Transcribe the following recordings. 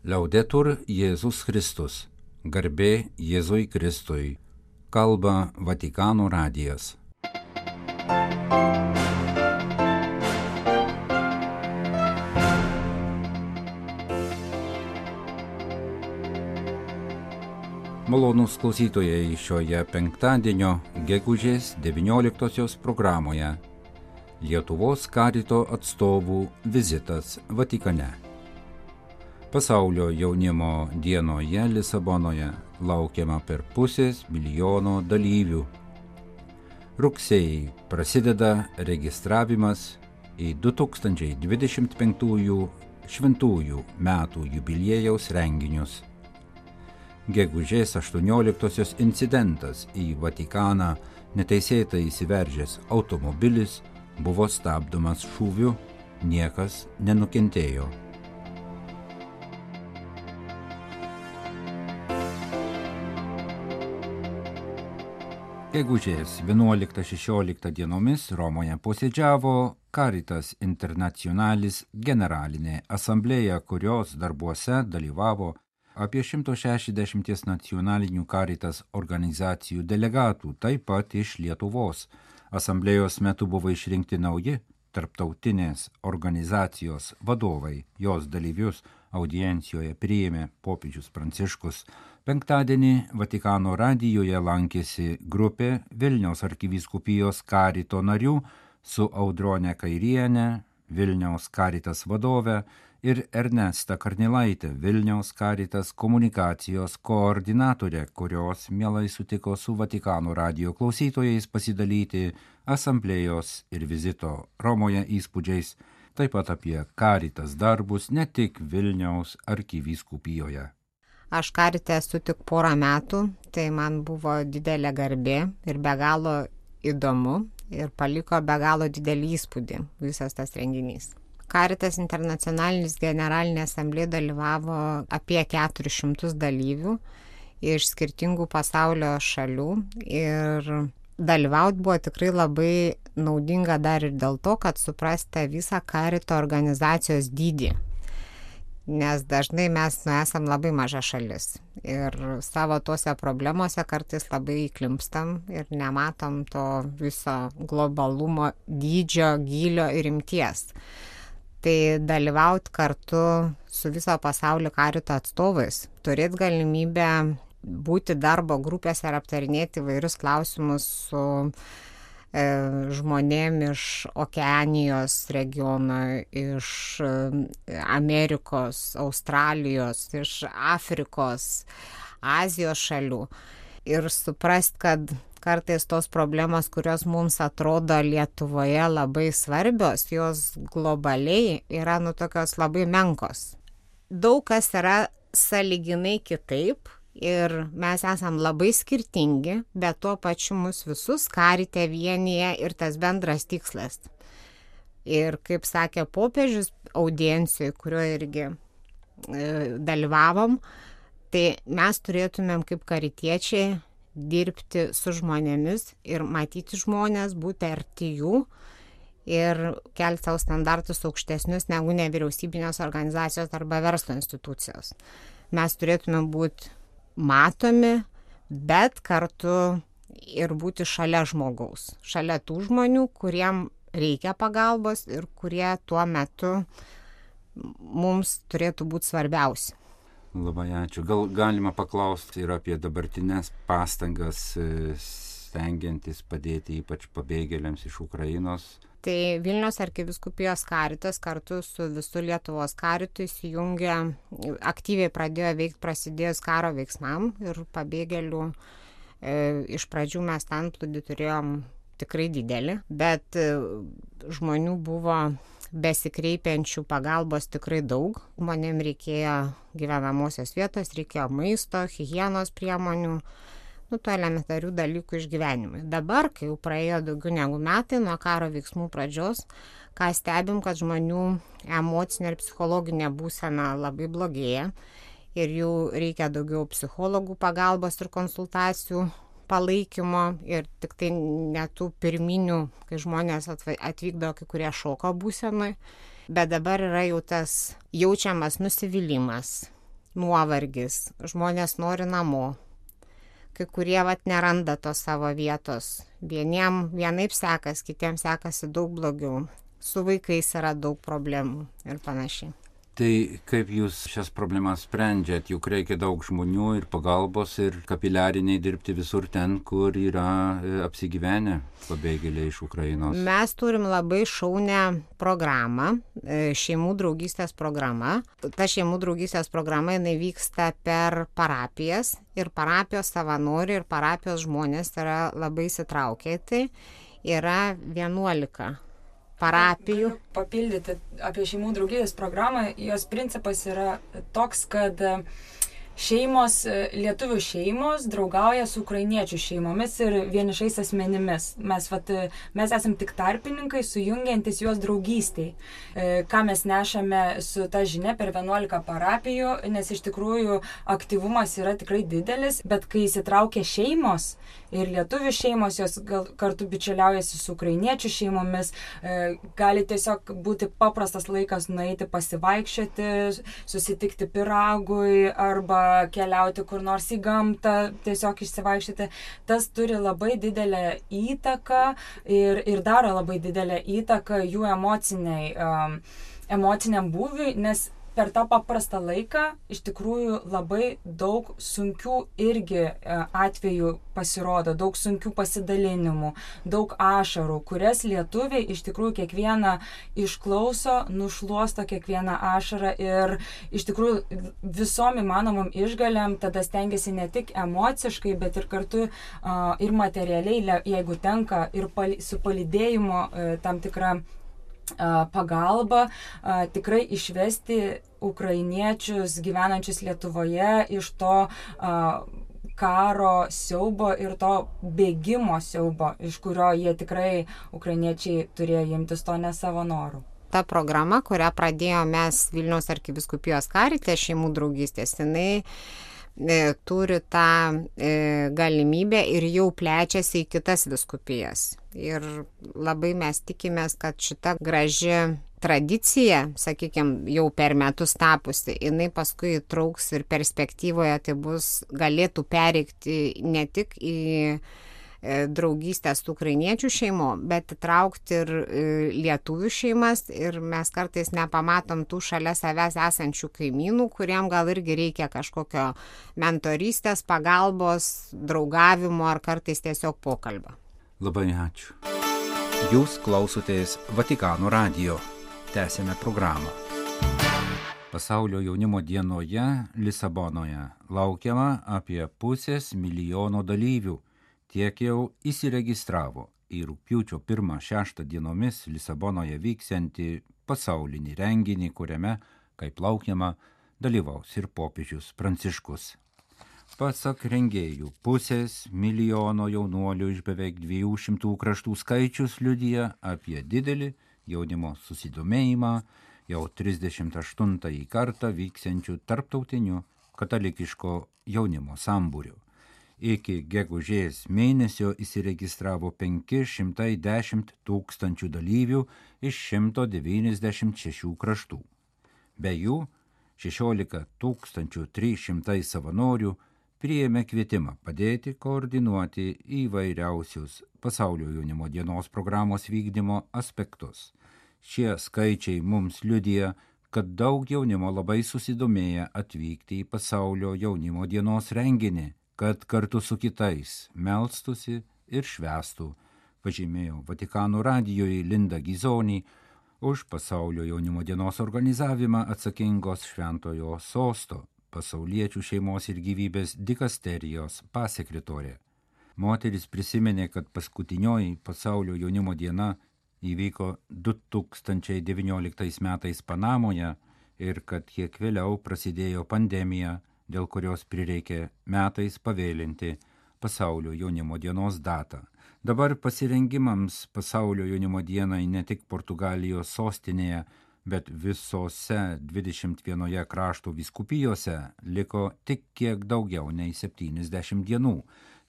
Liaudetur Jėzus Kristus. Garbė Jėzui Kristui. Kalba Vatikano radijas. Malonus klausytojai šioje penktadienio gegužės 19-osios programoje Lietuvos karito atstovų vizitas Vatikane. Pasaulio jaunimo dienoje Lisabonoje laukiama per pusės milijono dalyvių. Rugsėjai prasideda registravimas į 2025 šventųjų metų jubiliejaus renginius gegužės 18-osios incidentas į Vatikaną neteisėtai įsiveržęs automobilis buvo stabdomas šūviu, niekas nenukentėjo. Gegužės 11-16 dienomis Romoje posėdžiavo Caritas Internationalis generalinė asamblėja, kurios darbuose dalyvavo apie 160 nacionalinių karitas organizacijų delegatų, taip pat iš Lietuvos. Asamblėjos metu buvo išrinkti nauji tarptautinės organizacijos vadovai. Jos dalyvius audiencijoje priėmė popiežius Pranciškus. Penktadienį Vatikano radijoje lankėsi grupė Vilniaus arkivyskupijos karito narių su Audronė Kairienė, Vilniaus karitas vadove ir Ernesta Karnilaitė, Vilniaus karitas komunikacijos koordinatorė, kurios mielai sutiko su Vatikano radio klausytojais pasidalyti asamblėjos ir vizito Romoje įspūdžiais, taip pat apie karitas darbus ne tik Vilniaus arkivyskupijoje. Aš karite esu tik porą metų, tai man buvo didelė garbė ir be galo įdomu ir paliko be galo didelį įspūdį visas tas renginys. Karitas internacionalinis generalinė asamblė dalyvavo apie 400 dalyvių iš skirtingų pasaulio šalių ir dalyvauti buvo tikrai labai naudinga dar ir dėl to, kad suprastė visą karito organizacijos dydį. Nes dažnai mes nu, esam labai maža šalis ir savo tuose problemuose kartais labai įklimpstam ir nematom to viso globalumo dydžio, gylio ir imties tai dalyvaut kartu su viso pasaulio karito atstovais, turėti galimybę būti darbo grupėse ir aptarinėti vairius klausimus su e, žmonėm iš Okeanijos regiono, iš e, Amerikos, Australijos, iš Afrikos, Azijos šalių. Ir suprast, kad kartais tos problemos, kurios mums atrodo Lietuvoje labai svarbios, jos globaliai yra nu tokios labai menkos. Daug kas yra saliginai kitaip ir mes esam labai skirtingi, bet tuo pačiu mus visus karite vienyje ir tas bendras tikslas. Ir kaip sakė popiežius audiencijoje, kurioje irgi e, dalyvavom, tai mes turėtumėm kaip karitiečiai dirbti su žmonėmis ir matyti žmonės, būti arti jų ir kelti savo standartus aukštesnius negu nevyriausybinės organizacijos arba verslo institucijos. Mes turėtume būti matomi, bet kartu ir būti šalia žmogaus, šalia tų žmonių, kuriem reikia pagalbos ir kurie tuo metu mums turėtų būti svarbiausi. Labai ačiū. Gal galima paklausti ir apie dabartinės pastangas e, stengiantis padėti ypač pabėgėliams iš Ukrainos. Tai Vilnius arkiviskupijos karitas kartu su visų Lietuvos karitu įsijungė, aktyviai pradėjo veikti prasidėjus karo veiksmam ir pabėgėlių e, iš pradžių mes ten plūdį turėjom tikrai didelį, bet e, žmonių buvo besikreipiančių pagalbos tikrai daug. Žmonėm reikėjo gyvenamosios vietos, reikėjo maisto, hygienos priemonių, nu, to elementarių dalykų išgyvenimui. Dabar, kai jau praėjo daugiau negu metai nuo karo veiksmų pradžios, ką stebim, kad žmonių emocinė ir psichologinė būsena labai blogėja ir jų reikia daugiau psichologų pagalbos ir konsultacijų palaikymo ir tik tai net tų pirminių, kai žmonės atvykdavo kai kurie šoko būsenui, bet dabar yra jau tas jaučiamas nusivylimas, nuovargis, žmonės nori namo, kai kurie vat neranda tos savo vietos. Vieniem vienaip sekas, kitiems sekasi daug blogiau. Su vaikais yra daug problemų ir panašiai. Tai kaip jūs šias problemas sprendžiat, juk reikia daug žmonių ir pagalbos ir kapiliariniai dirbti visur ten, kur yra e, apsigyvenę pabėgėliai iš Ukrainos. Mes turim labai šaunę programą, e, šeimų draugystės programa. Ta šeimų draugystės programa jinai vyksta per parapijas ir parapijos savanoriai ir parapijos žmonės yra labai įsitraukę. Tai yra 11 parapijų. Papildyti apie šeimų draugybės programą, jos principas yra toks, kad uh, šeimos, e, lietuvių šeimos draugauja su ukrainiečių šeimomis ir vienišais asmenimis. Mes, vat, e, mes esam tik tarpininkai, sujungiantis juos draugystiai. E, ką mes nešame su ta žinia per 11 parapijų, nes iš tikrųjų aktyvumas yra tikrai didelis, bet kai įsitraukia šeimos ir lietuvių šeimos, jos kartu bičiuliaujasi su ukrainiečių šeimomis, gali tiesiog būti paprastas laikas nueiti pasivaikščioti, susitikti piragui arba keliauti kur nors į gamtą, tiesiog išsivaikščioti, tas turi labai didelę įtaką ir, ir daro labai didelę įtaką jų emociniai, um, emociniam būviui, nes per tą paprastą laiką iš tikrųjų labai daug sunkių irgi e, atvejų pasirodo, daug sunkių pasidalinimų, daug ašarų, kurias lietuviai iš tikrųjų kiekvieną išklauso, nušuosto kiekvieną ašarą ir iš tikrųjų visom įmanomom išgaliam tada stengiasi ne tik emociškai, bet ir kartu ir materialiai, jeigu tenka, ir su palidėjimu uh, tam tikrą pagalba tikrai išvesti ukrainiečius gyvenančius Lietuvoje iš to karo siaubo ir to bėgimo siaubo, iš kurio jie tikrai ukrainiečiai turėjo imtis to ne savo norų ta programa, kurią pradėjome mes Vilniaus arkiviskupijos karite šeimų draugystės, jinai E, turi tą e, galimybę ir jau plečiasi į kitas viskupijas. Ir labai mes tikimės, kad šita graži tradicija, sakykime, jau per metus tapusi, jinai paskui trauks ir perspektyvoje tai bus, galėtų pereikti ne tik į E, draugystės tų ukrainiečių šeimų, bet įtraukti ir e, lietuvių šeimas ir mes kartais nepamatom tų šalia savęs esančių kaimynų, kuriem gal irgi reikia kažkokio mentorystės, pagalbos, draugavimo ar kartais tiesiog pokalbio. Labai ačiū. Jūs klausotės Vatikano radio. Tęsėme programą. Pasaulio jaunimo dienoje Lisabonoje laukiama apie pusės milijono dalyvių tiek jau įsiregistravo į rūpiučio 1-6 dienomis Lisabonoje vyksiantį pasaulinį renginį, kuriame, kaip laukiama, dalyvaus ir popiežius Pranciškus. Pasak rengėjų, pusės milijono jaunuolių iš beveik 200 kraštų skaičius liudyja apie didelį jaunimo susidomėjimą jau 38 kartą vyksiančių tarptautinių katalikiško jaunimo sambūrių iki gegužės mėnesio įsiregistravo 510 tūkstančių dalyvių iš 196 kraštų. Be jų 16 300 savanorių priėmė kvietimą padėti koordinuoti įvairiausius pasaulio jaunimo dienos programos vykdymo aspektus. Šie skaičiai mums liudija, kad daug jaunimo labai susidomėję atvykti į pasaulio jaunimo dienos renginį kad kartu su kitais melstusi ir švestų, pažymėjo Vatikano radijoje Linda Gizonį, už pasaulio jaunimo dienos organizavimą atsakingos šventojo sosto pasauliečių šeimos ir gyvybės dikasterijos pasekretorė. Moteris prisiminė, kad paskutinioji pasaulio jaunimo diena įvyko 2019 metais Panamoje ir kad kiek vėliau prasidėjo pandemija dėl kurios prireikė metais pavėlinti pasaulio jaunimo dienos datą. Dabar pasirengimams pasaulio jaunimo dienai ne tik Portugalijos sostinėje, bet visose 21 krašto viskupijose liko tik kiek daugiau nei 70 dienų.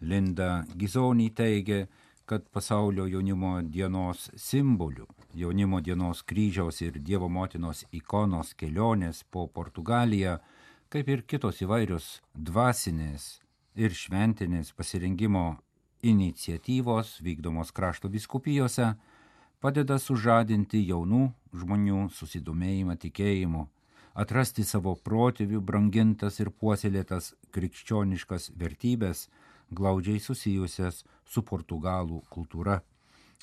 Linda Gizonį teigia, kad pasaulio jaunimo dienos simbolių, jaunimo dienos kryžiaus ir Dievo motinos ikonos kelionės po Portugaliją kaip ir kitos įvairios dvasinės ir šventinės pasirinkimo iniciatyvos vykdomos krašto viskupijose padeda sužadinti jaunų žmonių susidomėjimą tikėjimu, atrasti savo protėvių brangintas ir puoselėtas krikščioniškas vertybės, glaudžiai susijusias su portugalų kultūra.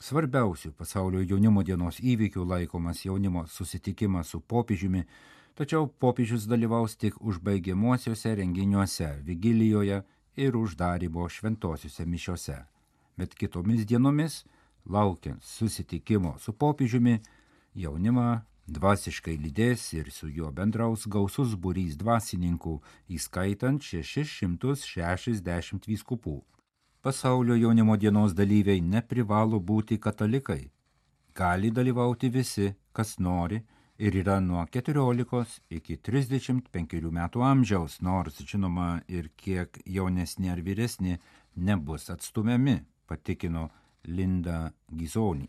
Svarbiausių pasaulio jaunimo dienos įvykių laikomas jaunimo susitikimas su popiežiumi, tačiau popiežius dalyvaus tik užbaigiamuosiuose renginiuose, vigilijoje ir uždarymo šventosiuose mišiuose. Bet kitomis dienomis, laukiant susitikimo su popiežiumi, jaunimą dvasiškai lydės ir su juo bendraus gausus būrys dvasininkų, įskaitant 660 vyskupų. Pasaulio jaunimo dienos dalyviai neprivalo būti katalikai. Gali dalyvauti visi, kas nori ir yra nuo 14 iki 35 metų amžiaus, nors žinoma ir kiek jaunesni ar vyresni nebus atstumiami, patikino Linda Gizonį.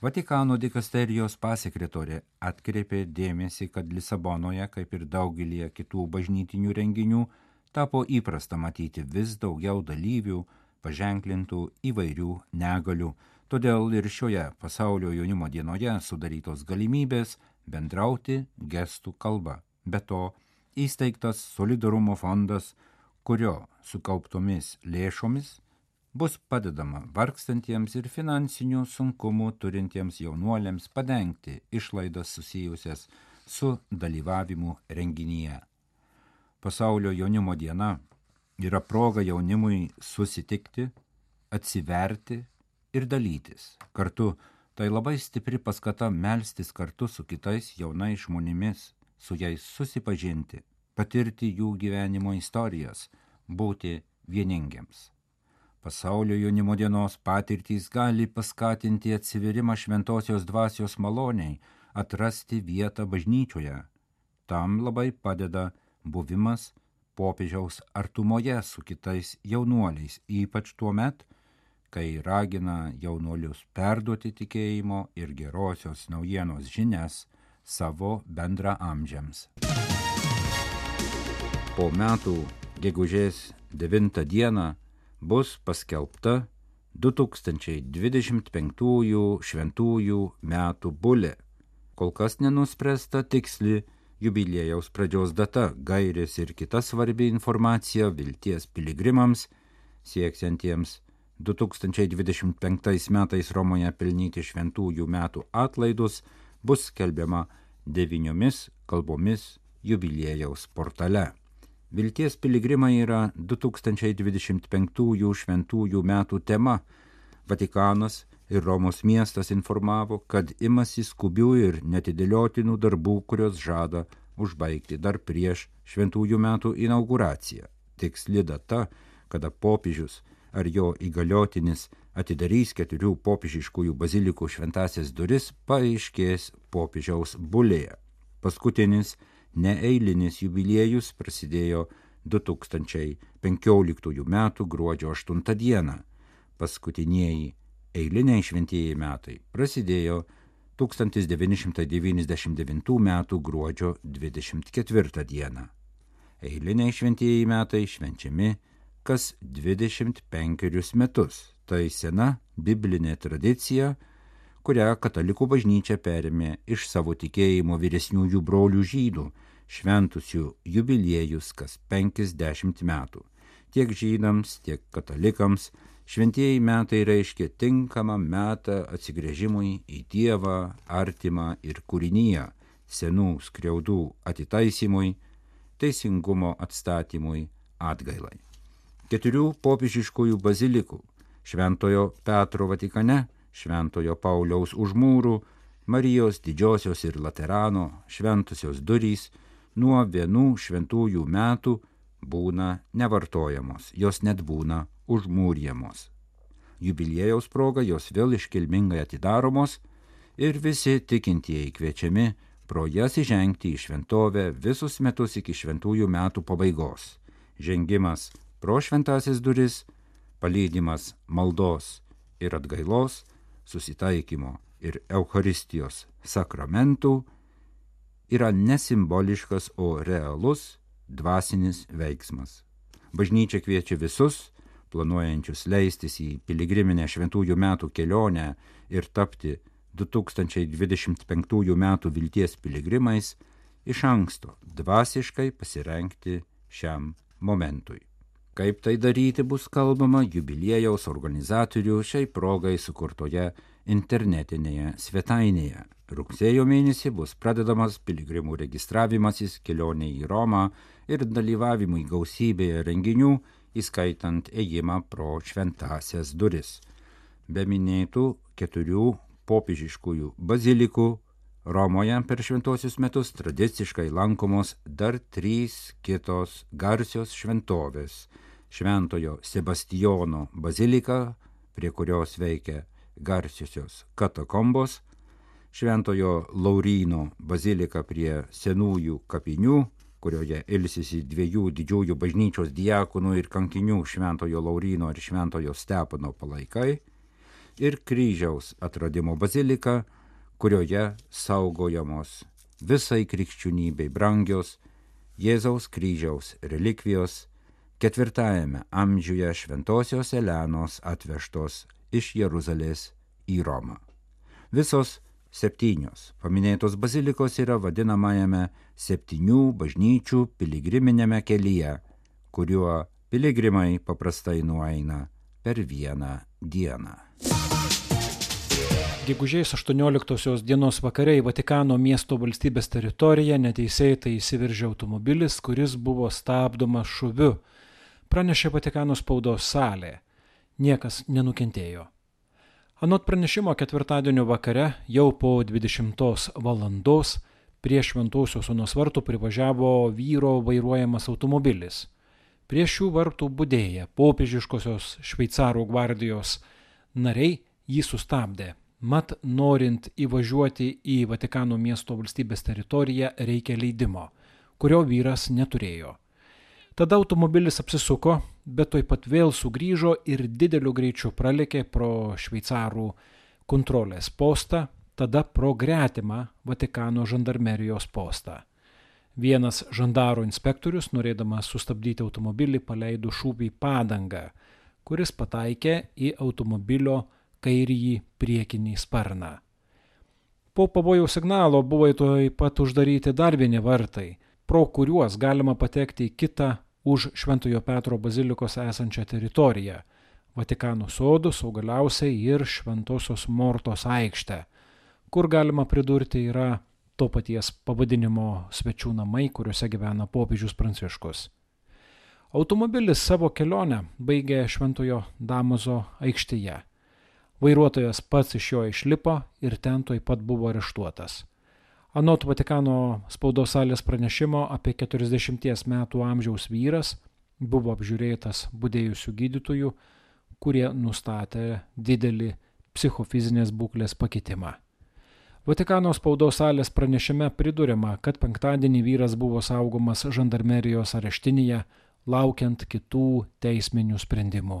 Vatikano dikasterijos pasekretorė atkreipė dėmesį, kad Lisabonoje, kaip ir daugelie kitų bažnytinių renginių, tapo įprasta matyti vis daugiau dalyvių, paženklintų įvairių negalių, todėl ir šioje pasaulio jaunimo dienoje sudarytos galimybės bendrauti gestų kalba. Be to, įsteigtas solidarumo fondas, kurio sukauptomis lėšomis bus padedama vargstantiems ir finansinių sunkumų turintiems jaunuoliams padengti išlaidas susijusias su dalyvavimu renginyje. Pasaulio jaunimo diena yra proga jaunimui susitikti, atsiverti ir dalytis. Kartu tai labai stipri paskata melstis kartu su kitais jaunais žmonėmis, su jais susipažinti, patirti jų gyvenimo istorijas, būti vieningiams. Pasaulio jaunimo dienos patirtys gali paskatinti atsiverimą šventosios dvasios maloniai, atrasti vietą bažnyčioje. Tam labai padeda buvimas popiežiaus artumoje su kitais jaunuoliais, ypač tuo met, kai ragina jaunuolius perduoti tikėjimo ir gerosios naujienos žinias savo bendra amžiams. Po metų gegužės 9 dieną bus paskelbta 2025 šventųjų metų bulė. Kol kas nenuspręsta tiksli jubiliejaus pradžios data, gairės ir kita svarbi informacija vilties piligrimams, sieksiantiems 2025 metais Romoje pelnyti šventųjų metų atlaidus, bus skelbiama devyniomis kalbomis jubiliejaus portale. Vilties piligrimai yra 2025 šventųjų metų tema. Vatikanas ir Romos miestas informavo, kad imasi skubių ir netidėliotinų darbų, kurios žada užbaigti dar prieš šventųjų metų inauguraciją. Tiksli data, kada popiežius ar jo įgaliotinis atidarys keturių popiežiškųjų bazilikų šventasias duris, paaiškės popiežiaus bulėje. Paskutinis neeilinis jubiliejus prasidėjo 2015 m. gruodžio 8 d. Paskutinieji eiliniai šventieji metai prasidėjo 1999 m. gruodžio 24 d. Eiliniai šventieji metai švenčiami kas 25 metus. Tai sena biblinė tradicija, kurią katalikų bažnyčia perėmė iš savo tikėjimo vyresniųjų brolių žydų, šventusių jubiliejus kas 50 metų. Tiek žydams, tiek katalikams šventieji metai reiškia tinkamą metą atsigrėžimui į Dievą, artimą ir kūrinyje, senų skriaudų atitaisimui, teisingumo atstatymui, atgailai. Keturių popiežiškųjų bazilikų - Šventojo Petro Vatikane, Šventojo Pauliaus užmūrų, Marijos didžiosios ir Laterano šventusios durys nuo vienų šventųjų metų būna nevartojamos, jos net būna užmūrjamos. Jubiliejaus proga jos vėl iškilmingai atidaromos ir visi tikintieji kviečiami pro jas įžengti į šventovę visus metus iki šventųjų metų pabaigos. Žengimas pro šventasis duris, palydimas maldos ir atgailos susitaikymo ir Eucharistijos sakramentų yra nesimboliškas, o realus dvasinis veiksmas. Bažnyčia kviečia visus, planuojančius leistis į piligriminę šventųjų metų kelionę ir tapti 2025 metų vilties piligrimais, iš anksto dvasiškai pasirenkti šiam momentui. Kaip tai daryti bus kalbama jubiliejaus organizatorių šiai progai sukurtoje internetinėje svetainėje. Rugsėjo mėnesį bus pradedamas piligrimų registravimasis kelioniai į Romą ir dalyvavimui gausybėje renginių, įskaitant ėjimą pro šventasias duris. Be minėtų keturių popiežiškųjų bazilikų Romoje per šventosius metus tradiciškai lankomos dar trys kitos garsios šventovės - Šventojo Sebastijono bazilika, prie kurios veikia garsiosios katakombos, Šventojo Lauryno bazilika prie senųjų kapinių, kurioje ilsisi dviejų didžiųjų bažnyčios diakonų ir kankinių Šventojo Lauryno ir Šventojo Stepono palaikai, ir kryžiaus atradimo bazilika, kurioje saugojamos visai krikščionybei brangios Jėzaus kryžiaus relikvijos ketvirtajame amžiuje šventosios Elenos atvežtos iš Jeruzalės į Romą. Visos septynios paminėtos bazilikos yra vadinamajame septynių bažnyčių piligriminėme kelyje, kuriuo piligrimai paprastai nueina per vieną dieną. Gegužės 18 dienos vakare į Vatikano miesto valstybės teritoriją neteisėtai įsiveržė automobilis, kuris buvo stabdomas šuviu, pranešė Vatikano spaudos salė. Niekas nenukentėjo. Anot pranešimo ketvirtadienio vakare, jau po 20 valandos, prie Šventosios Onos vartų privažiavo vyro vairuojamas automobilis. Prie šių vartų būdėję popiežiškosios šveicarų gvardijos nariai jį sustabdė Mat, norint įvažiuoti į Vatikano miesto valstybės teritoriją reikia leidimo, kurio vyras neturėjo. Tada automobilis apsisuko, bet toj pat vėl sugrįžo ir dideliu greičiu pralėkė pro šveicarų kontrolės postą, tada pro gretimą Vatikano žandarmerijos postą. Vienas žandaro inspektorius, norėdamas sustabdyti automobilį, paleido šūvį padangą, kuris pataikė į automobilio kairįjį priekinį sparną. Po pavojaus signalo buvo taip pat uždaryti dar vieni vartai, pro kuriuos galima patekti į kitą už Šventojo Petro bazilikos esančią teritoriją - Vatikano sodus, o galiausiai ir Šventosios Mortos aikštę, kur galima pridurti yra to paties pavadinimo svečių namai, kuriuose gyvena popiežius Pranciškus. Automobilis savo kelionę baigė Šventojo Damozo aikštėje Vairuotojas pats iš jo išlipo ir ten toj pat buvo areštuotas. Anot Vatikano spaudos salės pranešimo apie 40 metų amžiaus vyras buvo apžiūrėtas būdėjusių gydytojų, kurie nustatė didelį psichofizinės būklės pakitimą. Vatikano spaudos salės pranešime pridurima, kad penktadienį vyras buvo saugomas žandarmerijos areštinėje, laukiant kitų teisminių sprendimų.